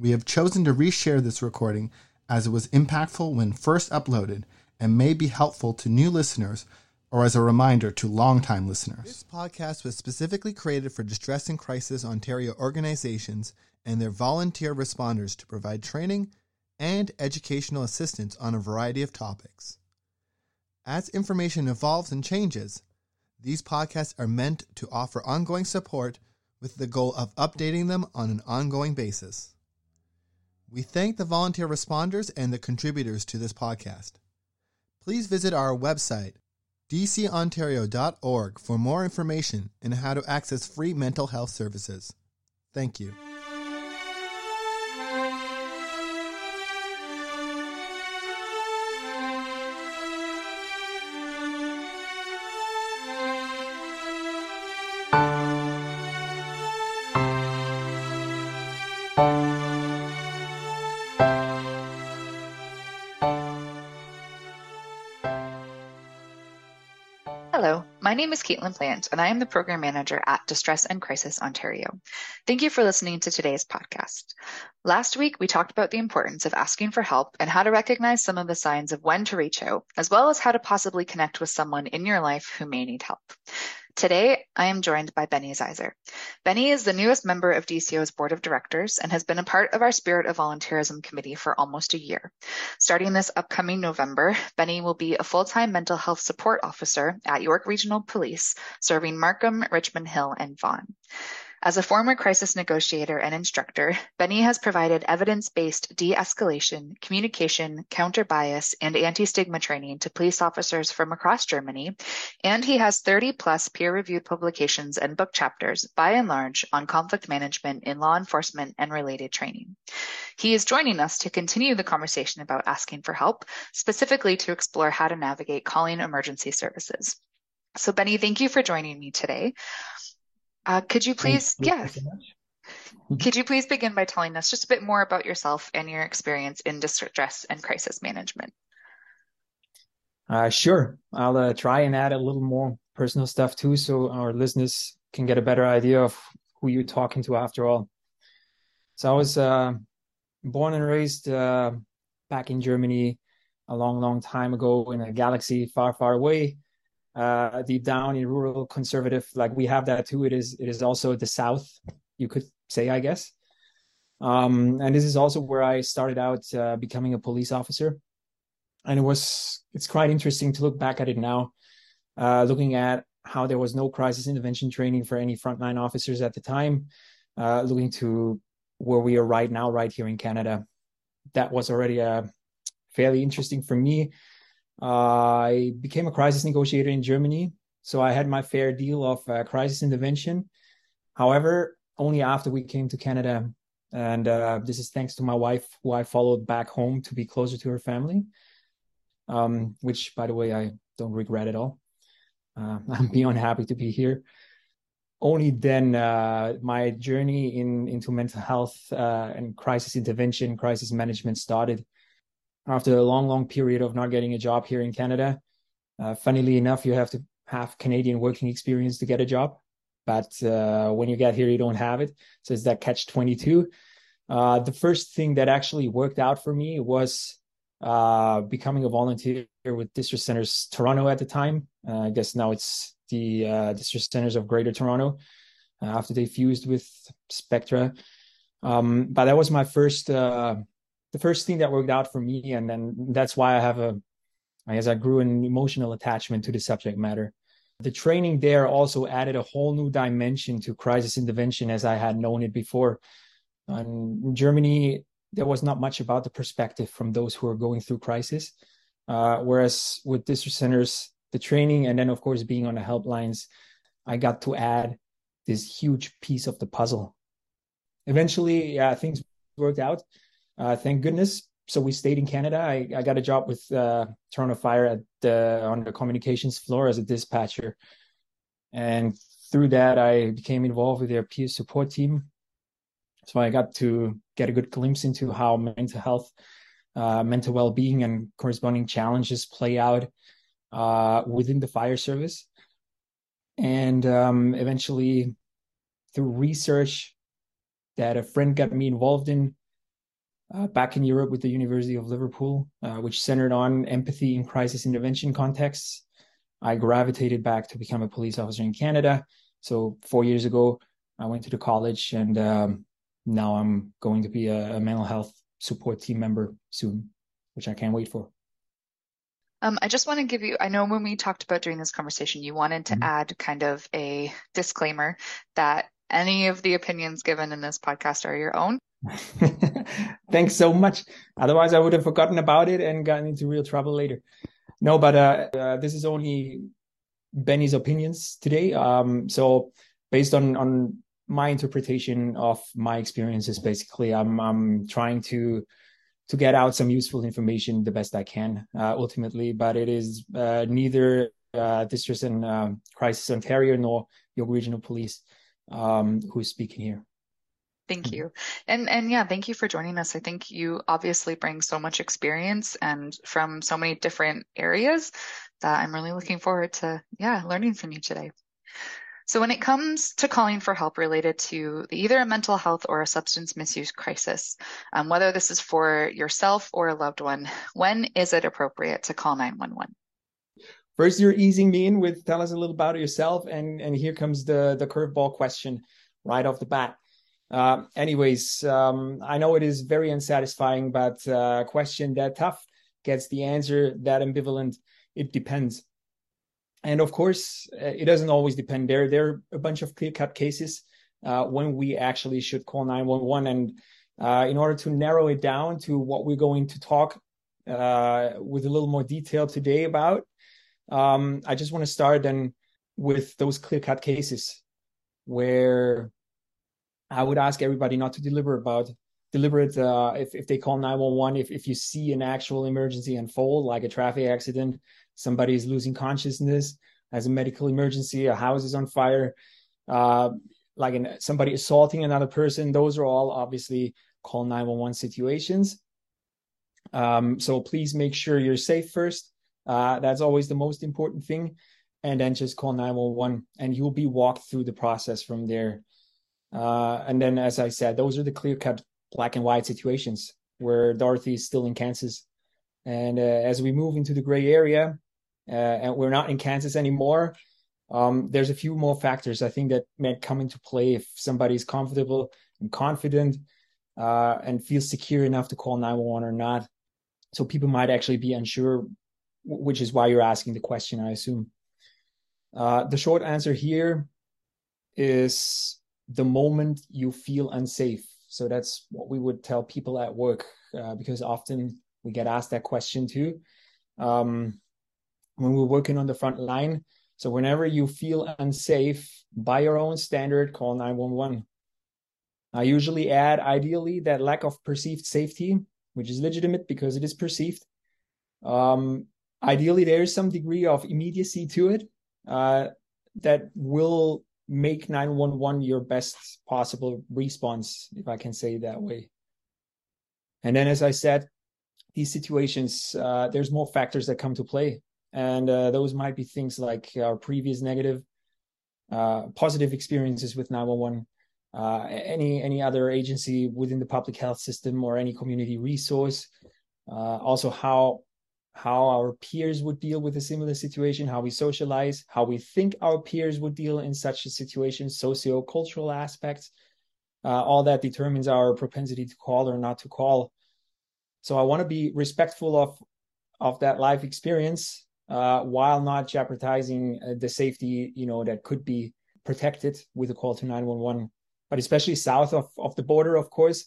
We have chosen to reshare this recording as it was impactful when first uploaded and may be helpful to new listeners or as a reminder to longtime listeners. This podcast was specifically created for Distress and Crisis Ontario organizations and their volunteer responders to provide training and educational assistance on a variety of topics. As information evolves and changes, these podcasts are meant to offer ongoing support with the goal of updating them on an ongoing basis. We thank the volunteer responders and the contributors to this podcast. Please visit our website, dcontario.org, for more information and how to access free mental health services. Thank you. Hello, my name is Caitlin Plant, and I am the Program Manager at Distress and Crisis Ontario. Thank you for listening to today's podcast. Last week, we talked about the importance of asking for help and how to recognize some of the signs of when to reach out, as well as how to possibly connect with someone in your life who may need help. Today, I am joined by Benni Zaiser. Benni is the newest member of DCO's board of directors and has been a part of our Spirit of Volunteerism committee for almost a year. Starting this upcoming November, Benni will be a full-time mental health support officer at York Regional Police, serving Markham, Richmond Hill, and Vaughan. As a former crisis negotiator and instructor, Benni has provided evidence-based de-escalation, communication, counter-bias, and anti-stigma training to police officers from across Germany, and he has 30-plus peer-reviewed publications and book chapters, by and large, on conflict management in law enforcement and related training. He is joining us to continue the conversation about asking for help, specifically to explore how to navigate calling emergency services. So Benni, thank you for joining me today. Uh, could you please, yes, could you please begin by telling us just a bit more about yourself and your experience in distress and crisis management? Uh, sure. I'll uh, try and add a little more personal stuff too, so our listeners can get a better idea of who you're talking to after all. So I was uh, born and raised uh, back in Germany a long, long time ago in a galaxy far, far away uh, deep down in rural conservative like we have that too. It is it is also the south you could say i guess. Um, and this is also where i started out uh, becoming a police officer. And it was it's quite interesting to look back at it now uh, looking at how there was no crisis intervention training for any frontline officers at the time uh, looking to where we are right now right here in canada. That was already uh, fairly interesting for me I became a crisis negotiator in Germany, so I had my fair deal of uh, crisis intervention. However, only after we came to Canada, and uh, this is thanks to my wife, who I followed back home to be closer to her family. Um, which, by the way, I don't regret at all. Uh, I'm beyond happy to be here. Only then, uh, my journey in into mental health uh, and crisis intervention, crisis management started after a long, long period of not getting a job here in Canada. Uh, funnily enough, you have to have Canadian working experience to get a job, but uh, when you get here, you don't have it. So it's that catch 22. Uh, the first thing that actually worked out for me was uh, becoming a volunteer with Distress Centers Toronto at the time. Uh, I guess now it's the uh, Distress Centers of Greater Toronto after they fused with Spectra. Um, but that was my first the first thing that worked out for me, and then that's why I have a, I guess I grew an emotional attachment to the subject matter. The training there also added a whole new dimension to crisis intervention as I had known it before. in Germany, there was not much about the perspective from those who are going through crisis. Uh, whereas with distress centers, the training and then of course being on the helplines, I got to add this huge piece of the puzzle. Eventually, yeah, things worked out uh, thank goodness. So we stayed in Canada. I, I got a job with uh, Toronto Fire at the on the communications floor as a dispatcher, and through that I became involved with their peer support team. So I got to get a good glimpse into how mental health, uh, mental well-being, and corresponding challenges play out uh, within the fire service. And um, eventually, through research that a friend got me involved in, uh, back in Europe with the University of Liverpool, uh, which centered on empathy in crisis intervention contexts. I gravitated back to become a police officer in Canada. So four years ago, I went to the college, and um, now I'm going to be a, a mental health support team member soon, which I can't wait for. Um, I just want to give you, I know when we talked about during this conversation, you wanted to mm-hmm. add kind of a disclaimer that any of the opinions given in this podcast are your own. Thanks so much. Otherwise, I would have forgotten about it and gotten into real trouble later. No, but uh, uh, this is only Benni's opinions today. Um, so, based on on my interpretation of my experiences, basically, I'm I'm trying to to get out some useful information the best I can, uh, ultimately. But it is uh, neither uh, Distress and um, Crisis Ontario nor York Regional Police um, who's speaking here. Thank mm-hmm. you. And and yeah, thank you for joining us. I think you obviously bring so much experience and from so many different areas that I'm really looking forward to yeah, learning from you today. So when it comes to calling for help related to either a mental health or a substance misuse crisis, um, whether this is for yourself or a loved one, when is it appropriate to call 911? First, you're easing me in with tell us a little about yourself, and and here comes the the curveball question right off the bat. Uh, anyways, um, I know it is very unsatisfying, but uh, question that tough gets the answer that ambivalent. It depends and of course, uh, it doesn't always depend. There, there are a bunch of clear-cut cases uh, when we actually should call 911. And uh, in order to narrow it down to what we're going to talk uh, with a little more detail today about, um, I just want to start then with those clear-cut cases where I would ask everybody not to deliberate about deliberate uh, if if they call 911 if if you see an actual emergency unfold like a traffic accident somebody is losing consciousness, as a medical emergency, a house is on fire, uh, like an, somebody assaulting another person. Those are all obviously call 911 situations. Um, so please make sure you're safe first. Uh, that's always the most important thing. And then just call 911 and you'll be walked through the process from there. Uh, and then, as I said, those are the clear cut black and white situations where Dorothy is still in Kansas. And uh, as we move into the gray area, uh, and we're not in Kansas anymore. Um, there's a few more factors I think that might come into play if somebody's comfortable and confident uh, and feels secure enough to call 911 or not. So people might actually be unsure, which is why you're asking the question, I assume. Uh, the short answer here is the moment you feel unsafe. So that's what we would tell people at work uh, because often we get asked that question too. Um, when we're working on the front line. So whenever you feel unsafe, by your own standard, call 911. I usually add, ideally, that lack of perceived safety, which is legitimate because it is perceived. Um, ideally, there is some degree of immediacy to it uh, that will make 911 your best possible response, if I can say that way. And then, as I said, these situations, uh, there's more factors that come to play and uh, those might be things like our previous negative uh, positive experiences with 911 uh, any any other agency within the public health system or any community resource uh, also how how our peers would deal with a similar situation how we socialize how we think our peers would deal in such a situation socio-cultural aspects uh, all that determines our propensity to call or not to call so i want to be respectful of of that life experience uh, while not jeopardizing uh, the safety, you know, that could be protected with a call to 911. But especially south of, of the border, of course,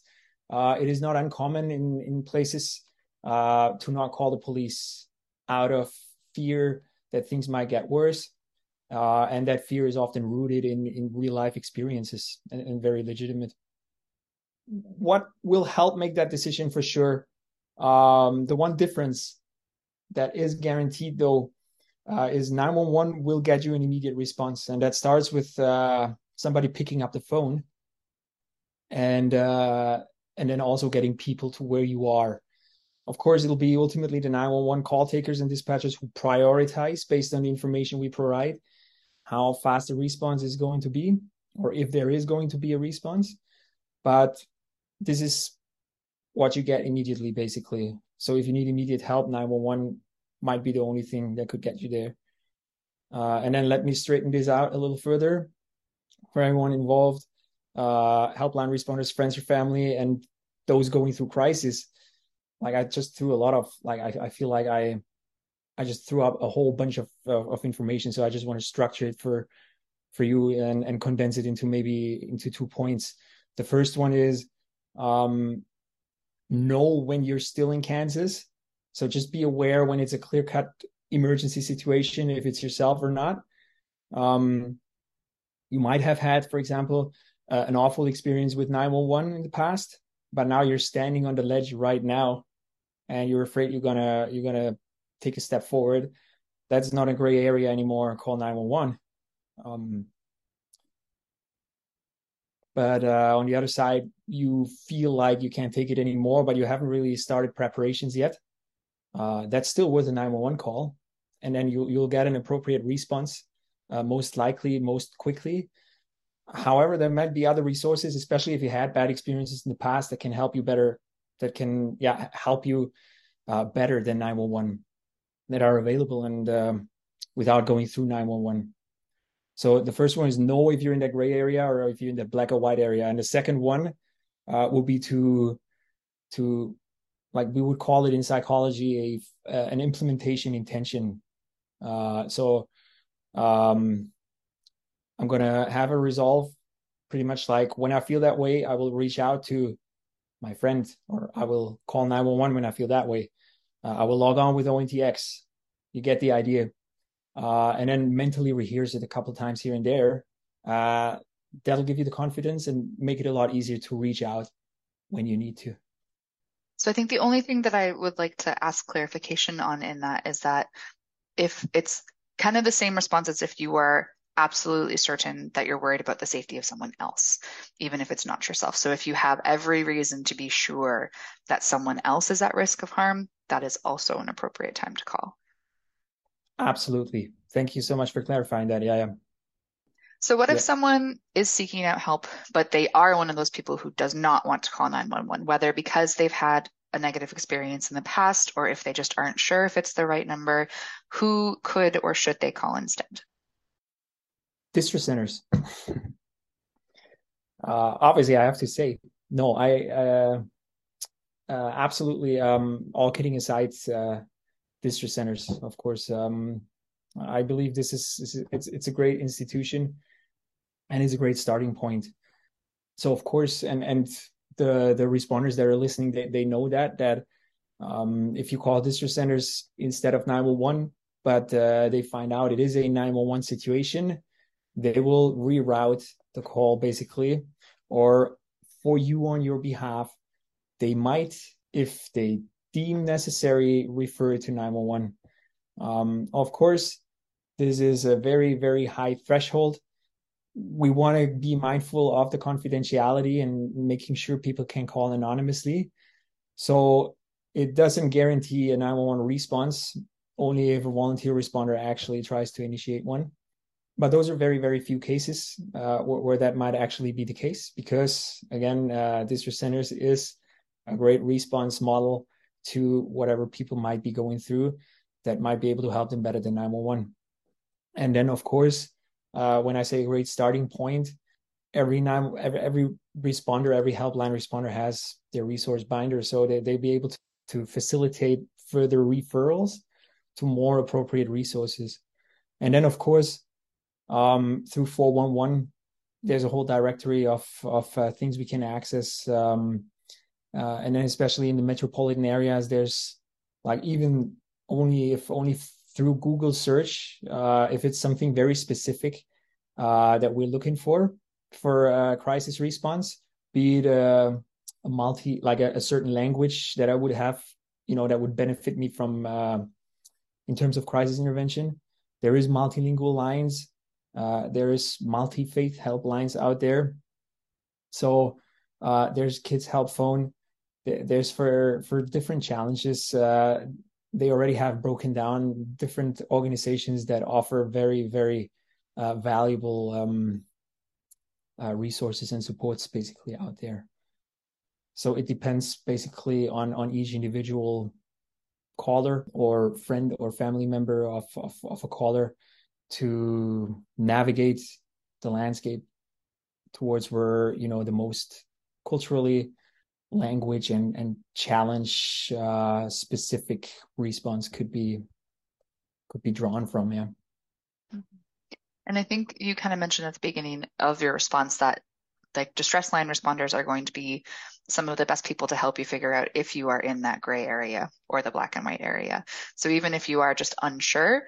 uh, it is not uncommon in, in places uh, to not call the police out of fear that things might get worse. Uh, and that fear is often rooted in, in real life experiences and, and very legitimate. What will help make that decision for sure? Um, the one difference that is guaranteed though uh, is 911 will get you an immediate response and that starts with uh, somebody picking up the phone and uh, and then also getting people to where you are of course it'll be ultimately the 911 call takers and dispatchers who prioritize based on the information we provide how fast the response is going to be or if there is going to be a response but this is what you get immediately, basically. So if you need immediate help, 911 might be the only thing that could get you there. Uh, and then let me straighten this out a little further for everyone involved, uh, helpline responders, friends or family, and those going through crisis. Like I just threw a lot of like I, I feel like I I just threw up a whole bunch of, of, of information. So I just want to structure it for for you and and condense it into maybe into two points. The first one is um, know when you're still in Kansas. So just be aware when it's a clear cut emergency situation, if it's yourself or not. Um, you might have had, for example, uh, an awful experience with 911 in the past, but now you're standing on the ledge right now and you're afraid you're gonna you're gonna take a step forward. That's not a gray area anymore. Call 911. Um, but uh, on the other side, you feel like you can't take it anymore, but you haven't really started preparations yet. Uh, that's still worth a 911 call, and then you you'll get an appropriate response, uh, most likely, most quickly. However, there might be other resources, especially if you had bad experiences in the past, that can help you better, that can yeah help you uh, better than 911 that are available and um, without going through 911. So the first one is know if you're in that gray area or if you're in the black or white area, and the second one uh, will be to to like we would call it in psychology a uh, an implementation intention. Uh, so um, I'm gonna have a resolve pretty much like when I feel that way, I will reach out to my friend or I will call 911 when I feel that way. Uh, I will log on with ONTX. You get the idea uh, and then mentally rehearse it a couple times here and there. Uh, that'll give you the confidence and make it a lot easier to reach out when you need to. So I think the only thing that I would like to ask clarification on in that is that if it's kind of the same response as if you were absolutely certain that you're worried about the safety of someone else, even if it's not yourself. So if you have every reason to be sure that someone else is at risk of harm, that is also an appropriate time to call. Absolutely. Thank you so much for clarifying that. Yeah, yeah. So what if someone is seeking out help, but they are one of those people who does not want to call 911, whether because they've had a negative experience in the past or if they just aren't sure if it's the right number, who could or should they call instead? Distress centers. uh, obviously, I have to say, no, I uh, uh, absolutely, um, all kidding aside, uh, distress centers, of course. Um, I believe this is, is, it's it's a great institution, and it's a great starting point. So of course, and and the the responders that are listening, they they know that that um, if you call distress centers instead of 911, but uh, they find out it is a 911 situation, they will reroute the call basically, or for you on your behalf, they might, if they deem necessary, refer to 911. Um, of course, this is a very, very high threshold. We want to be mindful of the confidentiality and making sure people can call anonymously. So it doesn't guarantee a 911 response, only if a volunteer responder actually tries to initiate one. But those are very, very few cases uh, where, where, that might actually be the case because, again, uh, distress centers is a great response model to whatever people might be going through that might be able to help them better than 911. And then, of course, uh, when I say great starting point, every nine every, every responder, every helpline responder has their resource binder, so they they be able to, to facilitate further referrals to more appropriate resources. And then, of course, um, through 411, there's a whole directory of of uh, things we can access. Um, uh, and then especially in the metropolitan areas, there's like even only if only through Google search, uh, if it's something very specific uh, that we're looking for for crisis response, be it a, a multi like a, a, certain language that I would have, you know, that would benefit me from uh, in terms of crisis intervention. There is multilingual lines. Uh, there is multi faith helplines out there. So uh, there's Kids Help Phone. There's for for different challenges. Uh, they already have broken down different organizations that offer very very uh, valuable um, uh, resources and supports basically out there. So it depends basically on on each individual caller or friend or family member of, of, of a caller to navigate the landscape towards where you know the most culturally language and and challenge uh, specific response could be could be drawn from yeah mm-hmm. and i think you kind of mentioned at the beginning of your response that like distress line responders are going to be some of the best people to help you figure out if you are in that gray area or the black and white area so even if you are just unsure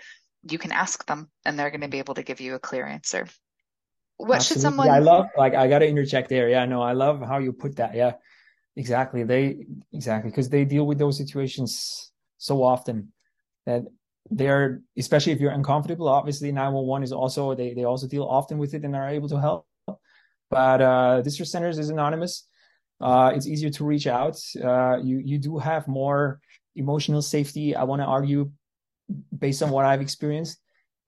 you can ask them and they're going to be able to give you a clear answer. What Absolutely. should someone i love like i got to interject there. Yeah no i love how you put that. Yeah exactly. They exactly because they deal with those situations so often that they're especially if you're uncomfortable obviously 911 is also they, they also deal often with it and are able to help. But uh distress centers is anonymous. Uh it's easier to reach out. Uh you you do have more emotional safety. I want to argue based on what i've experienced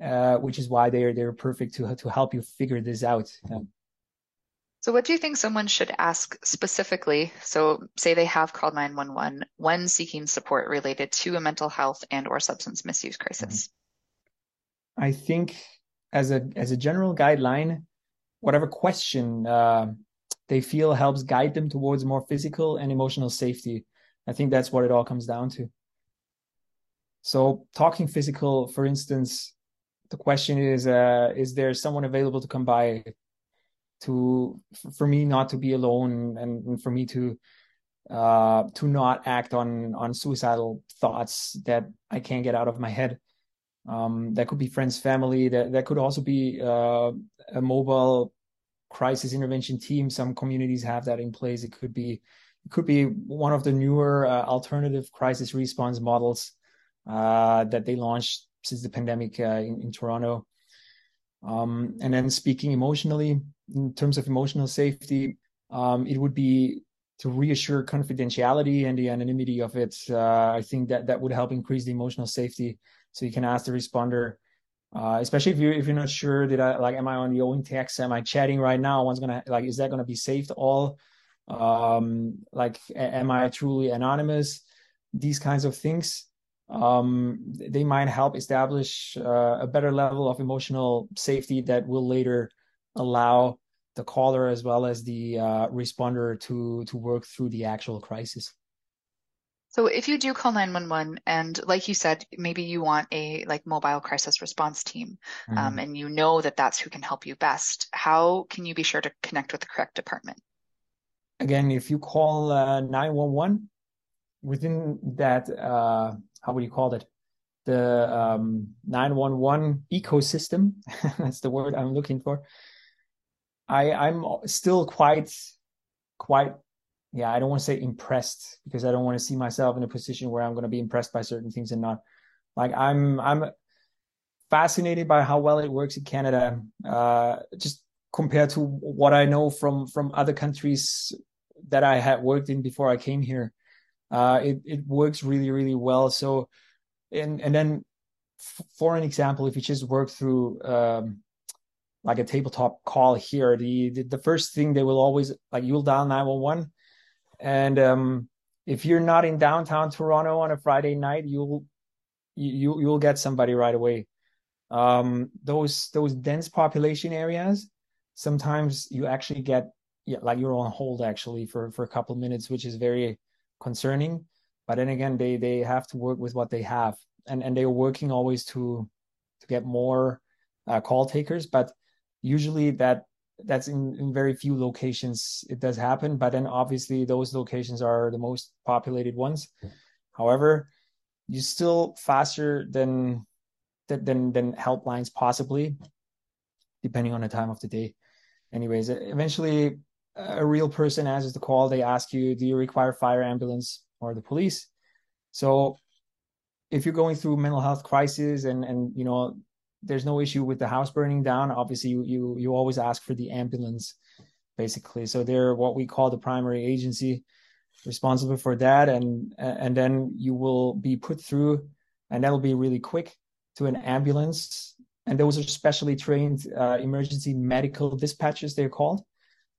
uh which is why they're they're perfect to to help you figure this out yeah. So, what do you think someone should ask specifically? So, say they have called 911 when seeking support related to a mental health and or substance misuse crisis. Mm-hmm. I think, as a as a general guideline, whatever question uh, they feel helps guide them towards more physical and emotional safety. I think that's what it all comes down to. So, talking physical, for instance, the question is: uh, Is there someone available to come by to for me not to be alone and, for me to uh to not act on on suicidal thoughts that I can't get out of my head. Um, that could be friends, family. That that could also be uh, a mobile crisis intervention team. Some communities have that in place. It could be it could be one of the newer uh, alternative crisis response models uh, that they launched since the pandemic uh, in, in Toronto. Um, and then speaking emotionally, in terms of emotional safety, um, it would be to reassure confidentiality and the anonymity of it. Uh, I think that that would help increase the emotional safety. So you can ask the responder, uh, especially if you're if you're not sure that I like, am I on the ONTX? Am I chatting right now? One's gonna like, is that gonna be saved all? Um, like, am I truly anonymous? These kinds of things um, they might help establish uh, a better level of emotional safety that will later allow the caller as well as the uh, responder to to work through the actual crisis. So if you do call 911 and like you said, maybe you want a like mobile crisis response team um, mm-hmm. um, and you know that that's who can help you best, how can you be sure to connect with the correct department? Again, if you call uh, 911, within that uh, how would you call it the um, 911 ecosystem. That's the word i'm looking for. I i'm still quite quite yeah i don't want to say impressed because i don't want to see myself in a position where i'm going to be impressed by certain things and not. Like i'm i'm fascinated by how well it works in canada uh, just compared to what i know from from other countries that i had worked in before i came here uh, it it works really really well. So, and and then f- for an example, if you just work through um, like a tabletop call here, the, the, the first thing they will always like you'll dial nine one one, and um, if you're not in downtown Toronto on a Friday night, you'll you you'll get somebody right away. Um, those those dense population areas, sometimes you actually get yeah, like you're on hold actually for for a couple minutes, which is very concerning. But then again, they they have to work with what they have, and and they're working always to to get more uh, call takers. But usually that that's in, in very few locations it does happen. But then obviously those locations are the most populated ones. However, you still faster than than than helplines possibly, depending on the time of the day. Anyways, eventually a real person answers the call. They ask you, do you require fire ambulance or the police? So if you're going through mental health crisis and, and, you know, there's no issue with the house burning down, obviously you, you, you always ask for the ambulance basically. So they're what we call the primary agency responsible for that. And, and then you will be put through and that'll be really quick to an ambulance. And those are specially trained uh, emergency medical dispatchers, they're called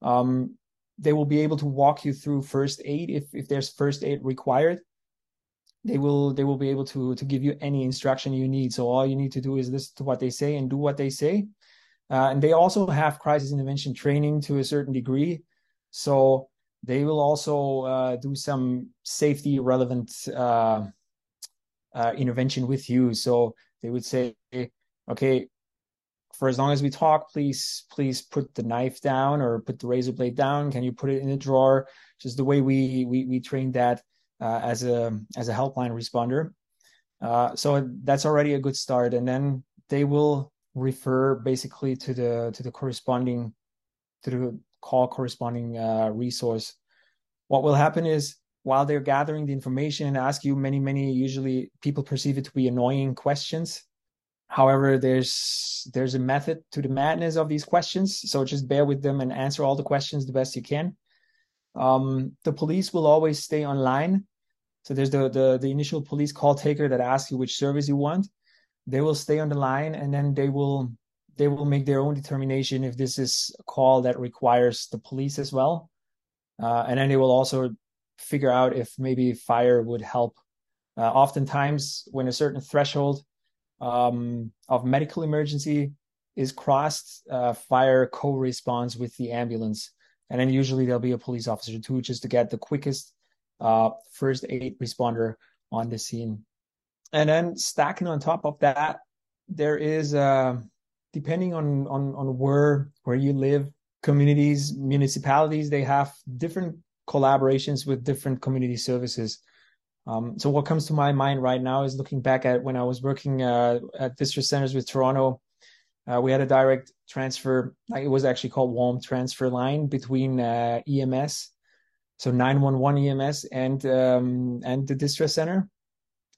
um, they will be able to walk you through first aid if, if there's first aid required. They will they will be able to to give you any instruction you need. So all you need to do is listen to what they say and do what they say. Uh, and they also have crisis intervention training to a certain degree. So they will also uh, do some safety relevant uh, uh intervention with you. So they would say okay for as long as we talk, please, please put the knife down or put the razor blade down. Can you put it in a drawer? Just the way we we we trained that uh, as a as a helpline responder. Uh, so that's already a good start, and then they will refer basically to the to the corresponding to the call corresponding uh, resource. What will happen is while they're gathering the information and ask you many many usually people perceive it to be annoying questions However, there's there's a method to the madness of these questions, so just bear with them and answer all the questions the best you can. Um, the police will always stay online. So there's the, the the initial police call taker that asks you which service you want. They will stay on the line, and then they will they will make their own determination if this is a call that requires the police as well, uh, and then they will also figure out if maybe fire would help. Uh, oftentimes, when a certain threshold um, of medical emergency is crossed, uh, fire co-responds with the ambulance, and then usually there'll be a police officer too, just to get the quickest uh, first aid responder on the scene. And then stacking on top of that, there is uh, depending on on on where where you live, communities, municipalities, they have different collaborations with different community services. Um, so what comes to my mind right now is looking back at when I was working uh, at distress centers with Toronto. Uh, we had a direct transfer. It was actually called warm transfer line between uh, EMS, so 911 EMS and um, and the distress center,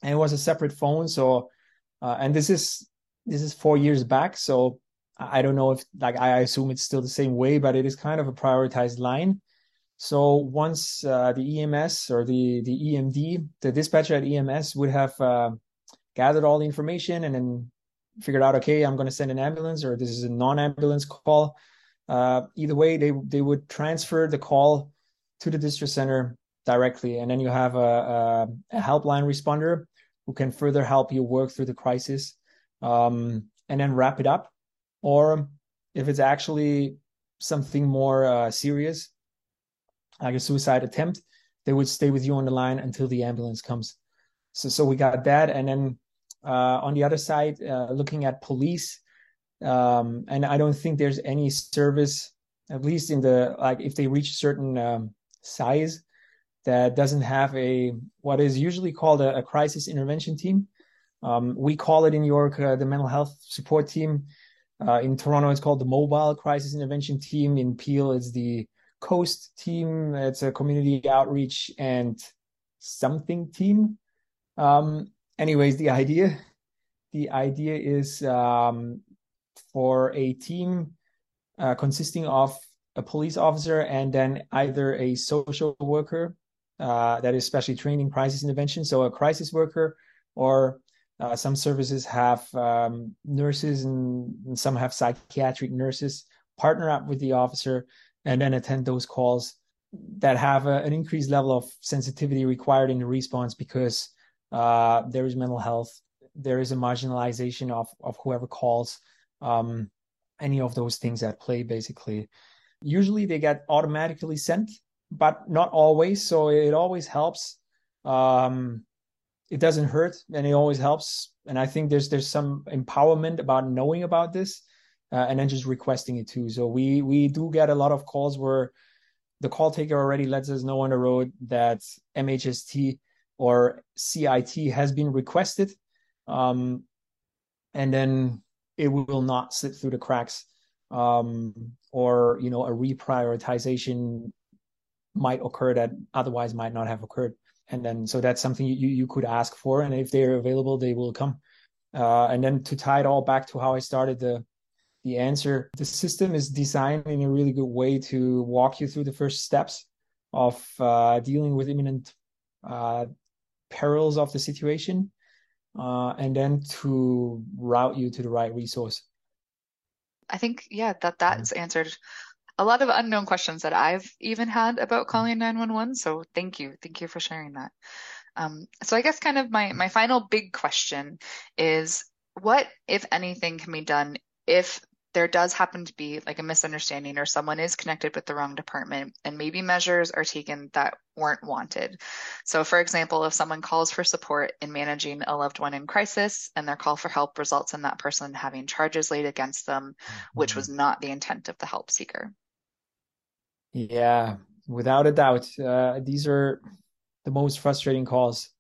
and it was a separate phone. So, uh, and this is this is four years back. So I don't know if like I assume it's still the same way, but it is kind of a prioritized line. So once uh, the EMS or the the EMD, the dispatcher at EMS would have uh, gathered all the information and then figured out, okay, I'm going to send an ambulance or this is a non-ambulance call. Uh, either way, they they would transfer the call to the distress center directly, and then you have a, a, a helpline responder who can further help you work through the crisis, um, and then wrap it up. Or if it's actually something more uh, serious, like a suicide attempt, they would stay with you on the line until the ambulance comes. So, so we got that, and then uh, on the other side, uh, looking at police, um, and I don't think there's any service, at least in the like if they reach certain um, size, that doesn't have a what is usually called a, a crisis intervention team. Um, we call it in York uh, the mental health support team. Uh, in Toronto, it's called the mobile crisis intervention team. In Peel, it's the Coast team. It's a community outreach and something team. Um, anyways, the idea, the idea is um, for a team uh, consisting of a police officer and then either a social worker uh, that is specially trained in crisis intervention, so a crisis worker, or uh, some services have um, nurses and, and, some have psychiatric nurses partner up with the officer and then attend those calls that have a, an increased level of sensitivity required in the response because uh, there is mental health, there is a marginalization of of whoever calls, um, any of those things at play basically. Usually they get automatically sent, but not always. So it always helps. Um, it doesn't hurt, and it always helps. And I think there's there's some empowerment about knowing about this uh, and then just requesting it too. So we we do get a lot of calls where the call taker already lets us know on the road that MHST or CIT has been requested, um, and then it will not slip through the cracks, um, or you know a reprioritization might occur that otherwise might not have occurred. And then so that's something you you could ask for, and if they're available, they will come. Uh, and then to tie it all back to how I started the the answer. The system is designed in a really good way to walk you through the first steps of uh, dealing with imminent uh, perils of the situation, uh, and then to route you to the right resource. I think yeah that that's answered a lot of unknown questions that I've even had about calling 911. So thank you. Thank you for sharing that. Um, so I guess kind of my, my final big question is what, if anything, can be done if there does happen to be like a misunderstanding or someone is connected with the wrong department and maybe measures are taken that weren't wanted. So, for example, if someone calls for support in managing a loved one in crisis and their call for help results in that person having charges laid against them, mm-hmm. which was not the intent of the help seeker. Yeah, without a doubt. Uh, these are the most frustrating calls.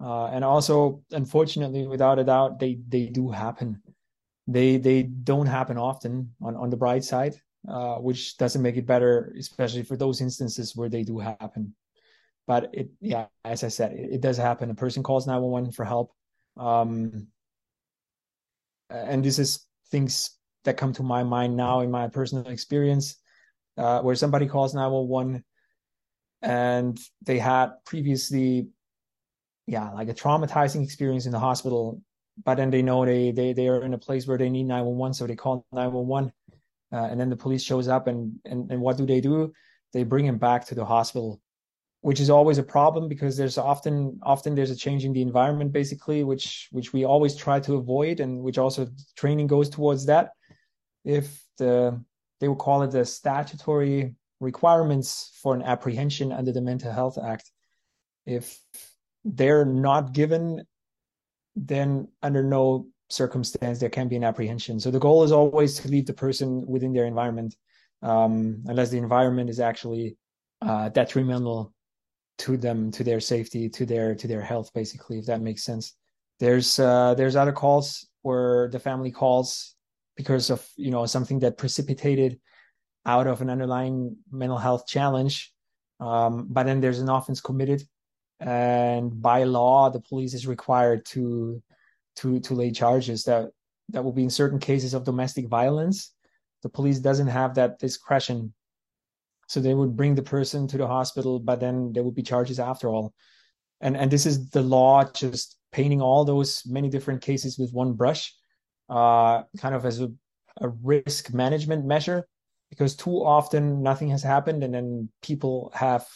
Uh, and also, unfortunately, without a doubt, they, they do happen they they don't happen often on on the bright side, uh, which doesn't make it better, especially for those instances where they do happen. But it, yeah, as I said, it, it does happen. A person calls nine one one for help, um, and this is things that come to my mind now in my personal experience, uh, where somebody calls nine one one, and they had previously, yeah, like a traumatizing experience in the hospital but then they know they they they are in a place where they need 911 so they call 911 uh, and then the police shows up and, and and what do they do? They bring him back to the hospital which is always a problem because there's often often there's a change in the environment basically which which we always try to avoid and which also training goes towards that. If the they will call it the statutory requirements for an apprehension under the mental health act. If they're not given then under no circumstance there can be an apprehension. So the goal is always to leave the person within their environment, um, unless the environment is actually uh, detrimental to them, to their safety, to their to their health, basically, if that makes sense. There's uh, there's other calls where the family calls because of you know something that precipitated out of an underlying mental health challenge, um, but then there's an offense committed and by law the police is required to to to lay charges that that will be in certain cases of domestic violence. The police doesn't have that discretion. So they would bring the person to the hospital but then there would be charges after all. And and this is the law just painting all those many different cases with one brush uh kind of as a, a risk management measure because too often nothing has happened and then people have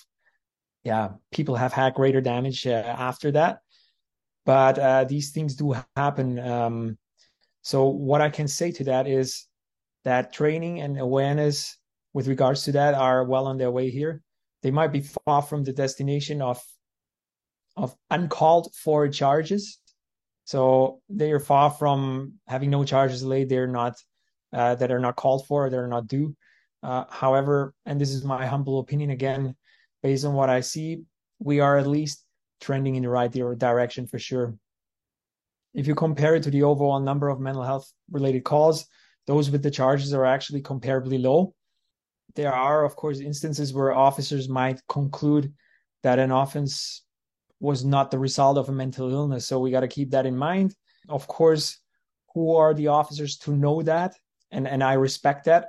yeah, people have had greater damage uh, after that. But uh, these things do happen. Um, so what I can say to that is that training and awareness with regards to that are well on their way here. They might be far from the destination of of uncalled for charges. So they are far from having no charges laid. They're not uh, that are not called for. They're not due. Uh, however, and this is my humble opinion again, based on what I see, we are at least trending in the right direction for sure. If you compare it to the overall number of mental health related calls, those with the charges are actually comparably low. There are, of course, instances where officers might conclude that an offense was not the result of a mental illness. So we got to keep that in mind. Of course, who are the officers to know that? And, and I respect that.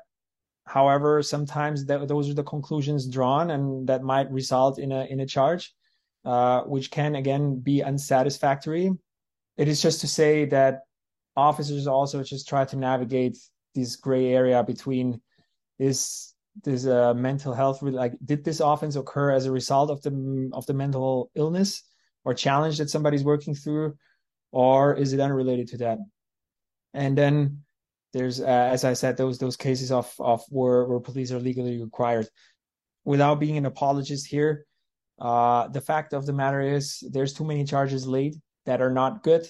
However, sometimes th- those are the conclusions drawn, and that might result in a in a charge, uh, which can again be unsatisfactory. It is just to say that officers also just try to navigate this gray area between is this uh, mental health like did this offense occur as a result of the of the mental illness or challenge that somebody's working through or is it unrelated to that and then there's uh, as I said those those cases of of where where police are legally required. Without being an apologist here, uh, the fact of the matter is there's too many charges laid that are not good,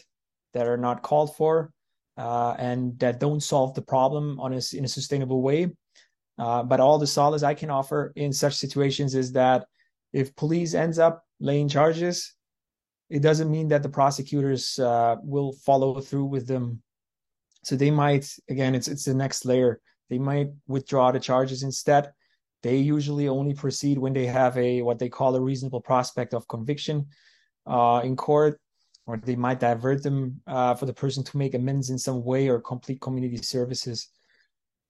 that are not called for, uh, and that don't solve the problem on a, in a sustainable way. Uh, but all the solace I can offer in such situations is that if police ends up laying charges, it doesn't mean that the prosecutors uh, will follow through with them so they might again, it's it's the next layer. They might withdraw the charges instead. They usually only proceed when they have a what they call a reasonable prospect of conviction uh, in court, or they might divert them uh, for the person to make amends in some way or complete community services.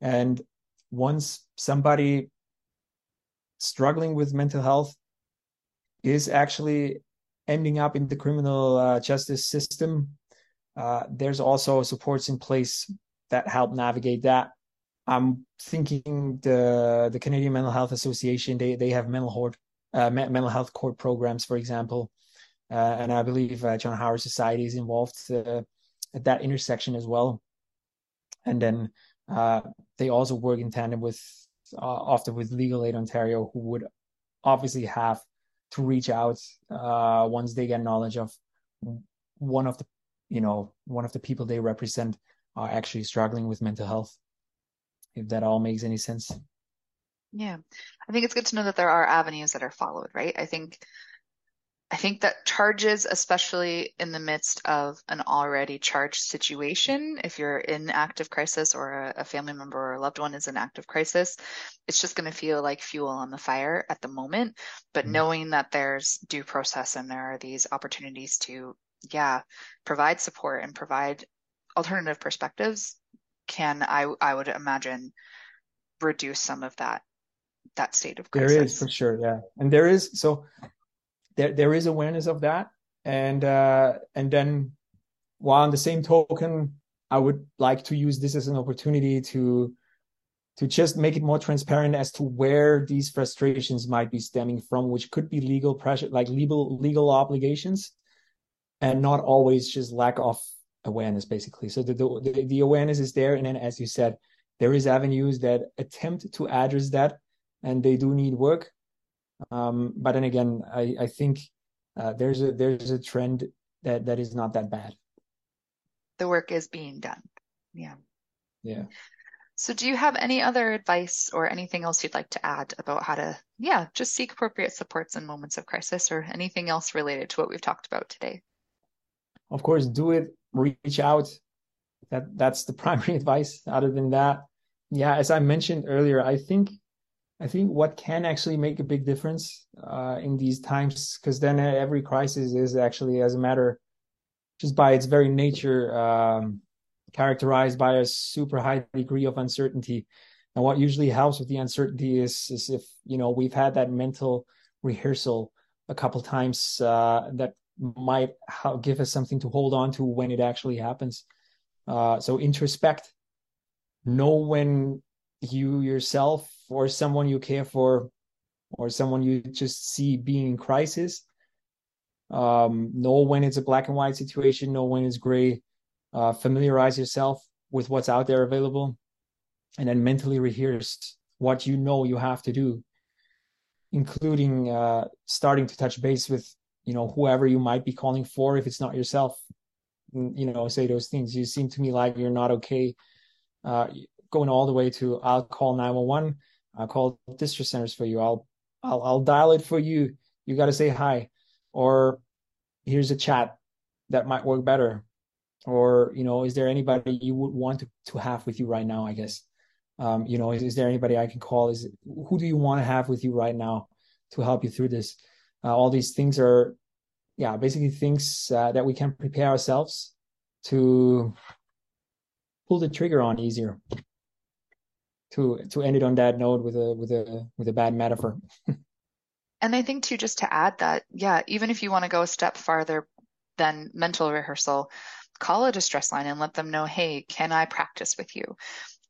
And once somebody struggling with mental health is actually ending up in the criminal uh, justice system uh, there's also supports in place that help navigate that. I'm thinking the the Canadian Mental Health Association they they have mental health uh, mental health court programs, for example, uh, and I believe uh, John Howard Society is involved uh, at that intersection as well. And then they also work in tandem with often with Legal Aid Ontario, who would obviously have to reach out once they get knowledge of one of the you know one of the people they represent are actually struggling with mental health if that all makes any sense. Yeah. I think it's good to know that there are avenues that are followed, right? I think I think that charges, especially in the midst of an already charged situation, if you're in active crisis or a, a family member or a loved one is in active crisis, it's just going to feel like fuel on the fire at the moment. But mm-hmm. knowing that there's due process and there are these opportunities to, yeah, provide support and provide alternative perspectives can I I would imagine reduce some of that that state of crisis. There is for sure, yeah, and there is so there there is awareness of that, and uh, and then while on the same token, I would like to use this as an opportunity to to just make it more transparent as to where these frustrations might be stemming from, which could be legal pressure, like legal legal obligations, and not always just lack of awareness basically. So the, the, the awareness is there and then as you said there is avenues that attempt to address that and they do need work. Um, but then again i i think uh, there's a there's a trend that that is not that bad. The work is being done. Yeah. Yeah. So do you have any other advice or anything else you'd like to add about how to yeah just seek appropriate supports in moments of crisis or anything else related to what we've talked about today of course do it reach out. That that's the primary advice. Other than that, yeah, as I mentioned earlier, I think I think what can actually make a big difference uh, in these times, because then every crisis is actually, as a matter, just by its very nature, um, characterized by a super high degree of uncertainty. And what usually helps with the uncertainty is, is if you know we've had that mental rehearsal a couple times uh, that might give us something to hold on to when it actually happens. Uh, so introspect, know when you yourself or someone you care for or someone you just see being in crisis. Um, know when it's a black and white situation, know when it's gray. Uh, familiarize yourself with what's out there available, and then mentally rehearse what you know you have to do, including uh, starting to touch base with you know whoever you might be calling for if it's not yourself you know say those things. You seem to me like you're not okay uh, going all the way to i'll call 911 i'll call distress centers for you i'll i'll, I'll dial it for you you got to say hi or here's a chat that might work better or you know is there anybody you would want to, to have with you right now i guess? Um, you know is, is there anybody i can call? Is who do you want to have with you right now to help you through this uh, all these things are, yeah, basically things uh, that we can prepare ourselves to pull the trigger on easier. To to end it on that note with a with a with a bad metaphor. and I think too, just to add that, yeah, even if you want to go a step farther than mental rehearsal, call a distress line and let them know, hey, can I practice with you?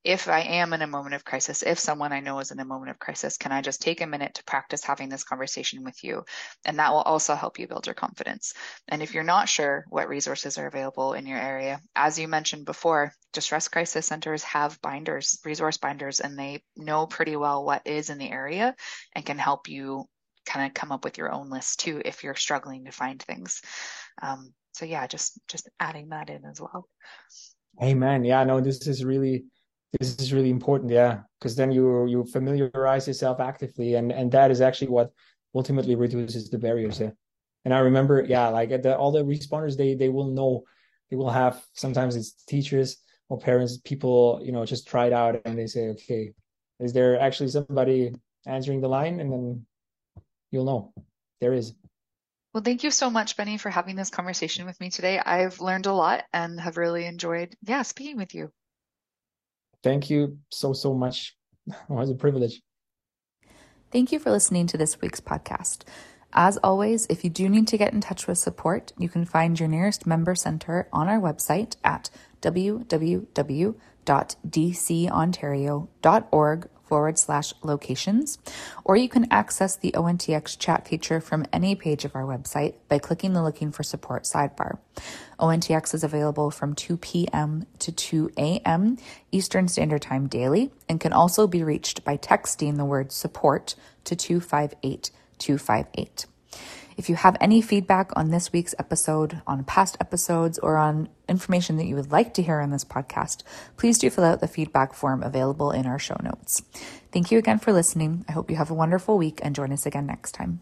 If I am in a moment of crisis, if someone I know is in a moment of crisis, can I just take a minute to practice having this conversation with you? And that will also help you build your confidence. And if you're not sure what resources are available in your area, as you mentioned before, distress crisis centers have binders, resource binders, and they know pretty well what is in the area and can help you kind of come up with your own list too if you're struggling to find things. Um, so yeah, just just adding that in as well. Amen. Yeah, no, this is really this is really important yeah because then you you familiarize yourself actively and and that is actually what ultimately reduces the barriers yeah. And i remember yeah like the, all the responders they they will know they will have sometimes it's teachers or parents people you know just try it out and they say okay is there actually somebody answering the line? And then you'll know there is. Well thank you so much Benni for having this conversation with me today. I've learned a lot and have really enjoyed yeah speaking with you Thank you so, so much. It was a privilege. Thank you for listening to this week's podcast. As always, if you do need to get in touch with support, you can find your nearest member center on our website at www.dcontario.org forward slash locations, or you can access the ONTX chat feature from any page of our website by clicking the Looking for Support sidebar. ONTX is available from 2 p.m. to 2 a.m. Eastern Standard Time daily and can also be reached by texting the word support to 258 258. If you have any feedback on this week's episode, on past episodes, or on information that you would like to hear on this podcast, please do fill out the feedback form available in our show notes. Thank you again for listening. I hope you have a wonderful week and join us again next time.